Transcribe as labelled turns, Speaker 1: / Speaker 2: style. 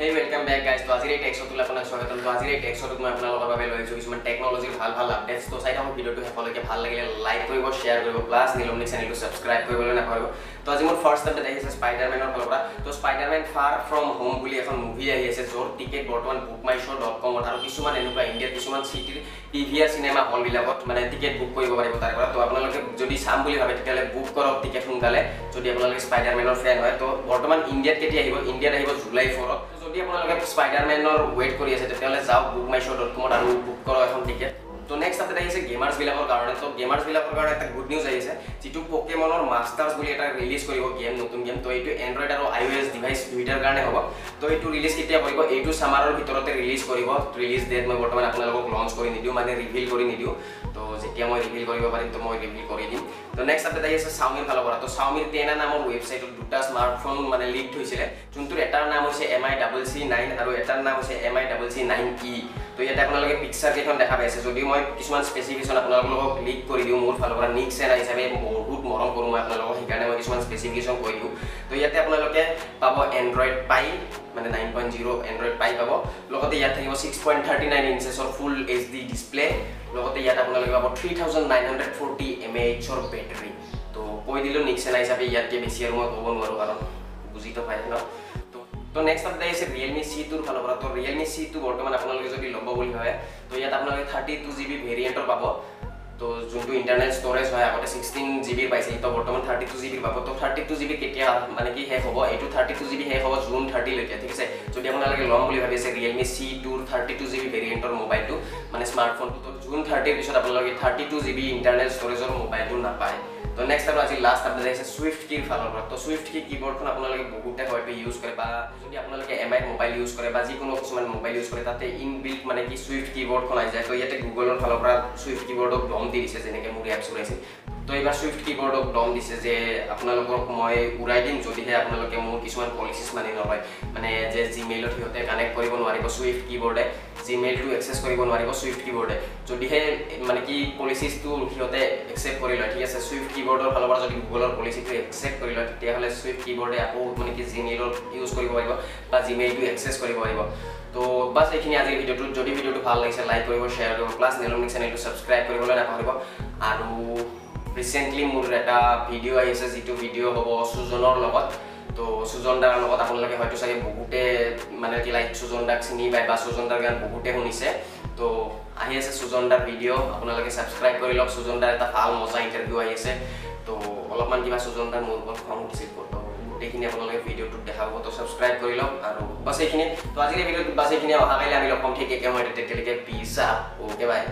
Speaker 1: হেই welcome back guys তো আজিৰ এই টেক্সটোলৈ আপোনাক স্বাগতম। তো আজিৰ এই টেক্সটোত মই আপোনালোকৰ বাবে লৈ আহিছোঁ কিছুমান টেকনলজিৰ ভাল ভাল আপডেটছ তো চাই থাকক ভিডিঅ'টো শেষলৈকে ভাল লাগিলে লাইক কৰিব শ্বেয়াৰ কৰিব প্লাছ নীলমণি চেনেলটো ছাবস্ক্ৰাইব কৰিবলৈ নাপাহৰিব। তো আজি মোৰ ফাৰ্ষ্ট আপডেট আহিছে স্পাইডাৰমেনৰ ফালৰ পৰা। তো স্পাইডাৰমেন ফাৰ ফ্ৰম হোম বুলি এখন মুভি আহি আছে য'ৰ টিকেট বৰ্তমান বুক মাই শ্ব' ডট কমত আৰু কিছুমান এনেকুৱা ইণ্ডিয়াৰ কিছুমান চিটিৰ পি ভি আৰ চিনেমা হলবিলাকত মানে টিকেট বুক কৰিব পাৰিব তাৰ পৰা। তো আপোনালোকে যদি চাম বুলি ভাবে তেতিয়াহ'লে বুক কৰক টিকেট সোনকালে যদি আপোনালোকে স্পাইডাৰমেনৰ ফেন হয়। তো বৰ্তমান ইণ্ডিয়াত কেতিয়া আহিব? ইণ্ডিয়াত আহিব জুলাই ফ'ৰত যদি আপোনালোকে স্পাইডাৰমেনৰ ৱেইট কৰি আছে তেতিয়াহ'লে যাওক বুক মাই শ্ব' ডট কমত আৰু বুক কৰক এখন টিকেট তো নেক্সট আপডেট আহিছে গেমাৰ্ছবিলাকৰ কাৰণে তো গেমাৰ্ছবিলাকৰ কাৰণে এটা গুড নিউজ আহিছে যিটো পকেমনৰ মাষ্টাৰ্ছ বুলি এটা ৰিলিজ কৰিব গেম নতুন গেম তো এইটো এণ্ড্ৰইড আৰু আই অ' এছ ডিভাইচ দুইটাৰ কাৰণে হ'ব। তো এইটো ৰিলিজ কেতিয়া কৰিব? এইটো ছামাৰৰ ভিতৰতে ৰিলিজ কৰিব। ৰিলিজ ডেট মই বৰ্তমান আপোনালোকক লঞ্চ কৰি নিদিওঁ মানে ৰিভিল কৰি নিদিওঁ। তো যেতিয়া মই ৰিভিল কৰিব পাৰিম তো মই ৰিভিল কৰি দিম। তো নেক্সট আপডেট আহি আছে চাউমিৰ ফালৰ পৰা। তো চাউমিৰ টেনা নামৰ ৱেবছাইটত দুটা স্মাৰ্টফোন মানে লিক হৈছিলে। যোনটোৰ এটাৰ নাম হৈছে M I double C nine আৰু এটাৰ নাম হৈছে M I double C nine ই তো ইয়াতে আপোনালোকে পিকচাৰ কেইখন দেখা পাইছে। যদিও মই কিছুমান স্পেচিফিকেশ্যন আপোনালোকক লিক কৰি দিওঁ মোৰ ফালৰ পৰা নিক চেনা হিচাপে বহুত মৰম কৰোঁ মই আপোনালোকক সেইকাৰণে মই কিছুমান স্পেচিফিকেশ্যন কৈ দিওঁ। তো ইয়াতে আপোনালোকে পাব এণ্ড্ৰইড পাই মানে নাইন পইণ্ট জিৰ' এণ্ড্ৰইড পাই পাব। লগতে ইয়াত থাকিব ছিক্স পইণ্ট থাৰ্টি নাইন ইঞ্চেছৰ ফুল এইচ ডি ডিছপ্লে লগতে ইয়াত আপোনালোকে পাব three thousand nine hundred forty M A এইচৰ বেটাৰী তো কৈ দিলোঁ নিক্সেনা হিচাপে ইয়াতকৈ বেছি আৰু মই ক'ব নোৱাৰোঁ কাৰণ বুজিতো পাই ন? তো নেক্সট আপডেট আহিছে ৰিয়েলমি চি টুৰ ফালৰ পৰা তো ৰিয়েলমি চি টু বৰ্তমান আপোনালোকে যদি ল'ব বুলি ভাবে তো ইয়াত আপোনালোকে থাৰ্টি টু জি বি ভেৰিয়েণ্টৰ পাব। তো যোনটো ইণ্টাৰনেট ষ্ট'ৰেজ হয় আগতে ছিক্সটিন জি বিৰ পাইছিল তো বৰ্তমান থাৰ্টি টু জি বিৰ পাব। তো থাৰ্টি টু জি বি কেতিয়া মানে কি শেষ হ'ব? এইটো থাৰ্টি টু জি বি শেষ হ'ব জুন থাৰ্টিলৈকে ঠিক আছে? যদি আপোনালোকে ল'ম বুলি ভাবি আছে ৰিয়েলমি চি টুৰ থাৰ্টি টু জি বি ভেৰিয়েণ্টৰ মোবাইলটো মানে স্মাৰ্টফোনটো তো জুন থাৰ্টিৰ পিছত আপোনালোকে thirty two G B internet ষ্ট'ৰেজৰ মোবাইলটো নাপায়। তো নেক্সট আৰু আজি লাষ্ট আপডেট আহিছে ছুইফ্ট কিৰ ফালৰ পৰা। তো ছুইফ্ট কি কীবৰ্ডখন আপোনালোকে বহুতে হয়তো ইউজ কৰে বা যদি আপোনালোকে এম আই মোবাইল ইউজ কৰে বা যিকোনো কিছুমান মোবাইল ইউজ কৰে তাতে ইন বিল্ড মানে কি ছুইফ্ট কীবৰ্ডখন আহি যায়। তো ইয়াতে গুগলৰ ফালৰ পৰা ছুইফ্ট কীবৰ্ডক দম দি দিছে যেনেকৈ মোৰ এপছ ওলাইছিল। তো এইবাৰ ছুইফ্ট কীবৰ্ডক দম দিছে যে আপোনালোকক মই উৰাই দিম যদিহে আপোনালোকে মোৰ কিছুমান পলিচিছ মানি নলয়। মানে যে জিমেইলত সিহঁতে কানেক্ট কৰিব নোৱাৰিব ছুইফ্ট কীবৰ্ডে জিমেইলটো এক্সেছ কৰিব নোৱাৰিব ছুইফ্ট কীবৰ্ডে যদিহে মানে কি পলিচিছটো সিহঁতে একচেপ্ট কৰি লয় ঠিক আছে ছুইফ্ট কীবৰ্ডৰ ফালৰ পৰা যদি গুগলৰ পলিচিটো একচেপ্ট কৰি লয় তেতিয়াহ'লে ছুইফ্ট কীবৰ্ডে আকৌ মানে কি জিমেইলত ইউজ কৰিব পাৰিব বা জিমেইলটো এক্সেছ কৰিব পাৰিব। তো বাছ এইখিনি আজিৰ ভিডিঅ'টো যদি ভিডিঅ'টো ভাল লাগিছে লাইক কৰিব শ্বেয়াৰ কৰিব প্লাছ নেলমিক চেনেলটো ছাবস্ক্ৰাইব কৰিবলৈ নাপাহৰিব। আৰু ৰিচেণ্টলি মোৰ এটা ভিডিঅ' আহিছে যিটো ভিডিঅ' হ'ব সুজনৰ লগত। তো সুজন দাৰ লগত আপোনালোকে হয়তো চাগে বহুতে মানে কি লাইক সুজন দাক চিনি পায় বা সুজন দাৰ গান বহুতে শুনিছে। তো আহি আছে সুজন দাৰ ভিডিঅ' আপোনালোকে ছাবস্ক্ৰাইব কৰি লওক। সুজন দাৰ এটা ভাল মজা ইণ্টাৰভিউ আহি আছে। তো অলপমান কিবা সুজন দাৰ মোৰ ওপৰত খং উঠিছিল তো গোটেইখিনি আপোনালোকে ভিডিঅ'টোত দেখা পাব তো ছাবস্ক্ৰাইব কৰি লওক আৰু বাছ এইখিনি তো আজিৰ ভিডিঅ'টোত বাছ এইখিনি অহাকাইলৈ আমি লগ পাম। ঠিক একে মই তেতিয়ালৈকে পিছা অ'কে বাই